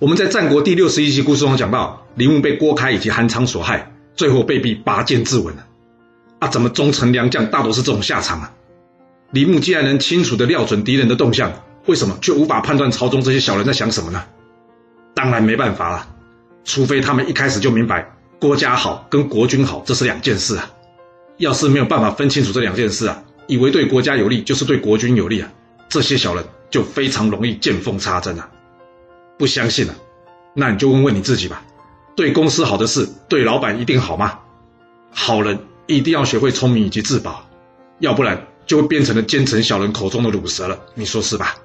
我们在战国第六十一集故事中讲到，李牧被郭开以及韩昌所害，最后被逼拔剑自刎了。啊，怎么忠臣良将大都是这种下场啊？李牧既然能清楚的料准敌人的动向，为什么却无法判断朝中这些小人在想什么呢？当然没办法了，除非他们一开始就明白郭家好跟国君好这是两件事啊。要是没有办法分清楚这两件事啊，以为对国家有利就是对国君有利啊，这些小人就非常容易见缝插针啊。不相信了，那你就问问你自己吧。对公司好的事，对老板一定好吗？好人一定要学会聪明以及自保，要不然就会变成了奸臣小人口中的乳蛇了。你说是吧？